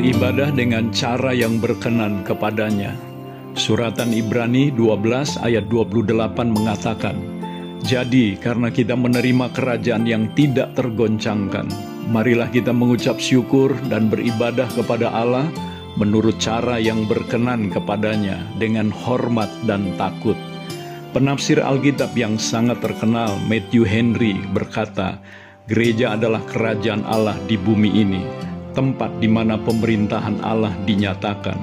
beribadah dengan cara yang berkenan kepadanya. Suratan Ibrani 12 ayat 28 mengatakan, Jadi karena kita menerima kerajaan yang tidak tergoncangkan, marilah kita mengucap syukur dan beribadah kepada Allah menurut cara yang berkenan kepadanya dengan hormat dan takut. Penafsir Alkitab yang sangat terkenal, Matthew Henry, berkata, Gereja adalah kerajaan Allah di bumi ini, tempat di mana pemerintahan Allah dinyatakan.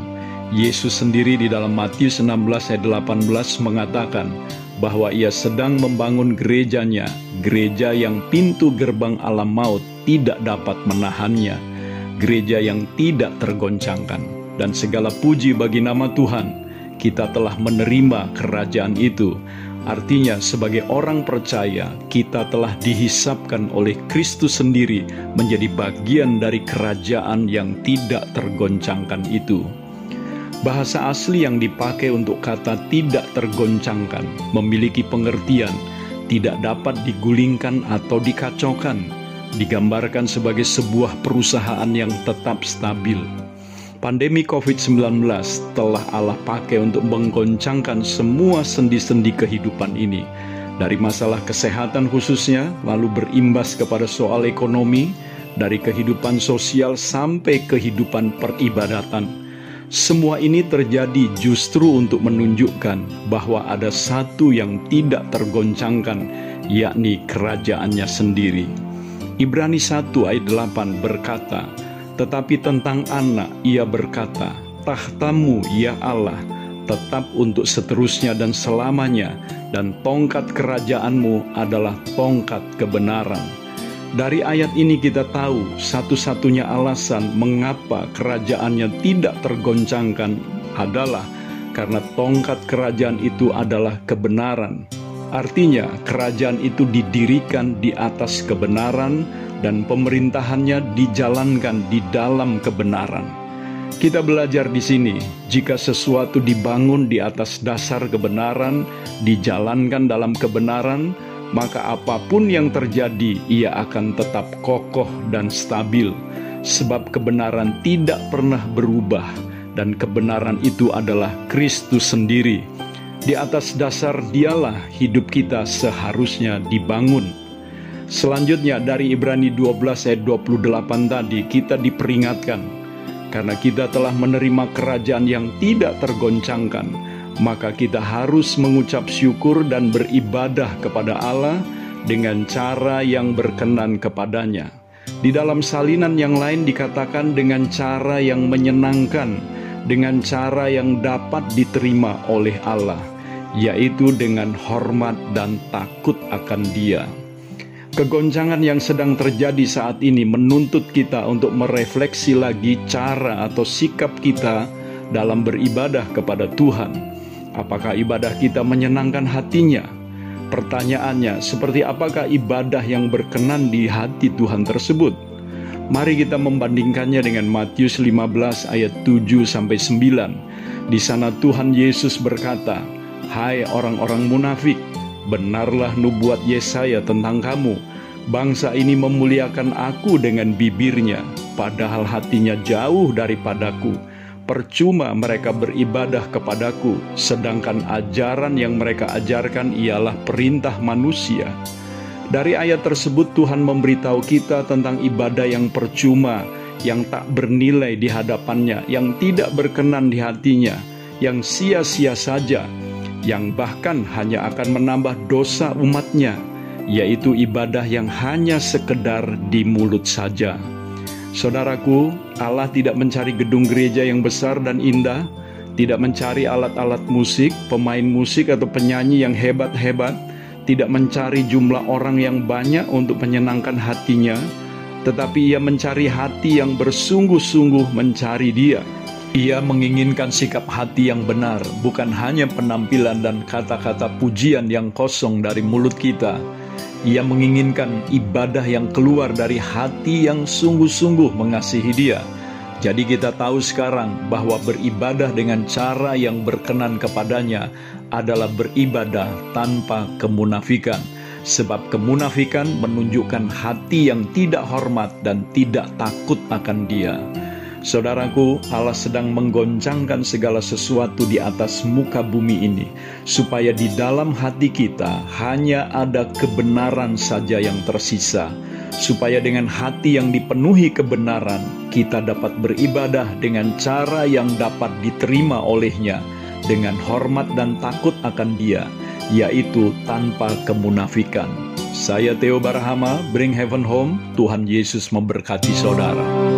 Yesus sendiri di dalam Matius 16 ayat 18 mengatakan bahwa ia sedang membangun gerejanya, gereja yang pintu gerbang alam maut tidak dapat menahannya, gereja yang tidak tergoncangkan. Dan segala puji bagi nama Tuhan, kita telah menerima kerajaan itu Artinya, sebagai orang percaya, kita telah dihisapkan oleh Kristus sendiri menjadi bagian dari kerajaan yang tidak tergoncangkan itu. Bahasa asli yang dipakai untuk kata "tidak tergoncangkan" memiliki pengertian tidak dapat digulingkan atau dikacaukan, digambarkan sebagai sebuah perusahaan yang tetap stabil Pandemi COVID-19 telah Allah pakai untuk menggoncangkan semua sendi-sendi kehidupan ini. Dari masalah kesehatan khususnya, lalu berimbas kepada soal ekonomi, dari kehidupan sosial sampai kehidupan peribadatan. Semua ini terjadi justru untuk menunjukkan bahwa ada satu yang tidak tergoncangkan, yakni kerajaannya sendiri. Ibrani 1 ayat 8 berkata, tetapi tentang anak ia berkata, Tahtamu ya Allah, tetap untuk seterusnya dan selamanya, dan tongkat kerajaanmu adalah tongkat kebenaran. Dari ayat ini kita tahu satu-satunya alasan mengapa kerajaannya tidak tergoncangkan adalah karena tongkat kerajaan itu adalah kebenaran. Artinya, kerajaan itu didirikan di atas kebenaran, dan pemerintahannya dijalankan di dalam kebenaran. Kita belajar di sini, jika sesuatu dibangun di atas dasar kebenaran, dijalankan dalam kebenaran, maka apa pun yang terjadi, ia akan tetap kokoh dan stabil, sebab kebenaran tidak pernah berubah, dan kebenaran itu adalah Kristus sendiri. Di atas dasar Dialah hidup kita seharusnya dibangun. Selanjutnya dari Ibrani 12 ayat 28 tadi kita diperingatkan karena kita telah menerima kerajaan yang tidak tergoncangkan maka kita harus mengucap syukur dan beribadah kepada Allah dengan cara yang berkenan kepadanya. Di dalam salinan yang lain dikatakan dengan cara yang menyenangkan, dengan cara yang dapat diterima oleh Allah, yaitu dengan hormat dan takut akan Dia. Kegoncangan yang sedang terjadi saat ini menuntut kita untuk merefleksi lagi cara atau sikap kita dalam beribadah kepada Tuhan. Apakah ibadah kita menyenangkan hatinya? Pertanyaannya, seperti apakah ibadah yang berkenan di hati Tuhan tersebut? Mari kita membandingkannya dengan Matius 15 ayat 7 sampai 9. Di sana Tuhan Yesus berkata, "Hai orang-orang munafik, benarlah nubuat Yesaya tentang kamu. Bangsa ini memuliakan aku dengan bibirnya, padahal hatinya jauh daripadaku. Percuma mereka beribadah kepadaku, sedangkan ajaran yang mereka ajarkan ialah perintah manusia. Dari ayat tersebut Tuhan memberitahu kita tentang ibadah yang percuma, yang tak bernilai di hadapannya, yang tidak berkenan di hatinya, yang sia-sia saja, yang bahkan hanya akan menambah dosa umatnya, yaitu ibadah yang hanya sekedar di mulut saja. Saudaraku, Allah tidak mencari gedung gereja yang besar dan indah, tidak mencari alat-alat musik, pemain musik atau penyanyi yang hebat-hebat, tidak mencari jumlah orang yang banyak untuk menyenangkan hatinya, tetapi ia mencari hati yang bersungguh-sungguh mencari Dia. Ia menginginkan sikap hati yang benar, bukan hanya penampilan dan kata-kata pujian yang kosong dari mulut kita. Ia menginginkan ibadah yang keluar dari hati yang sungguh-sungguh mengasihi Dia. Jadi, kita tahu sekarang bahwa beribadah dengan cara yang berkenan kepadanya adalah beribadah tanpa kemunafikan, sebab kemunafikan menunjukkan hati yang tidak hormat dan tidak takut akan Dia. Saudaraku, Allah sedang menggoncangkan segala sesuatu di atas muka bumi ini, supaya di dalam hati kita hanya ada kebenaran saja yang tersisa, supaya dengan hati yang dipenuhi kebenaran, kita dapat beribadah dengan cara yang dapat diterima olehnya, dengan hormat dan takut akan Dia, yaitu tanpa kemunafikan. Saya Theo Barahama, Bring Heaven Home. Tuhan Yesus memberkati saudara.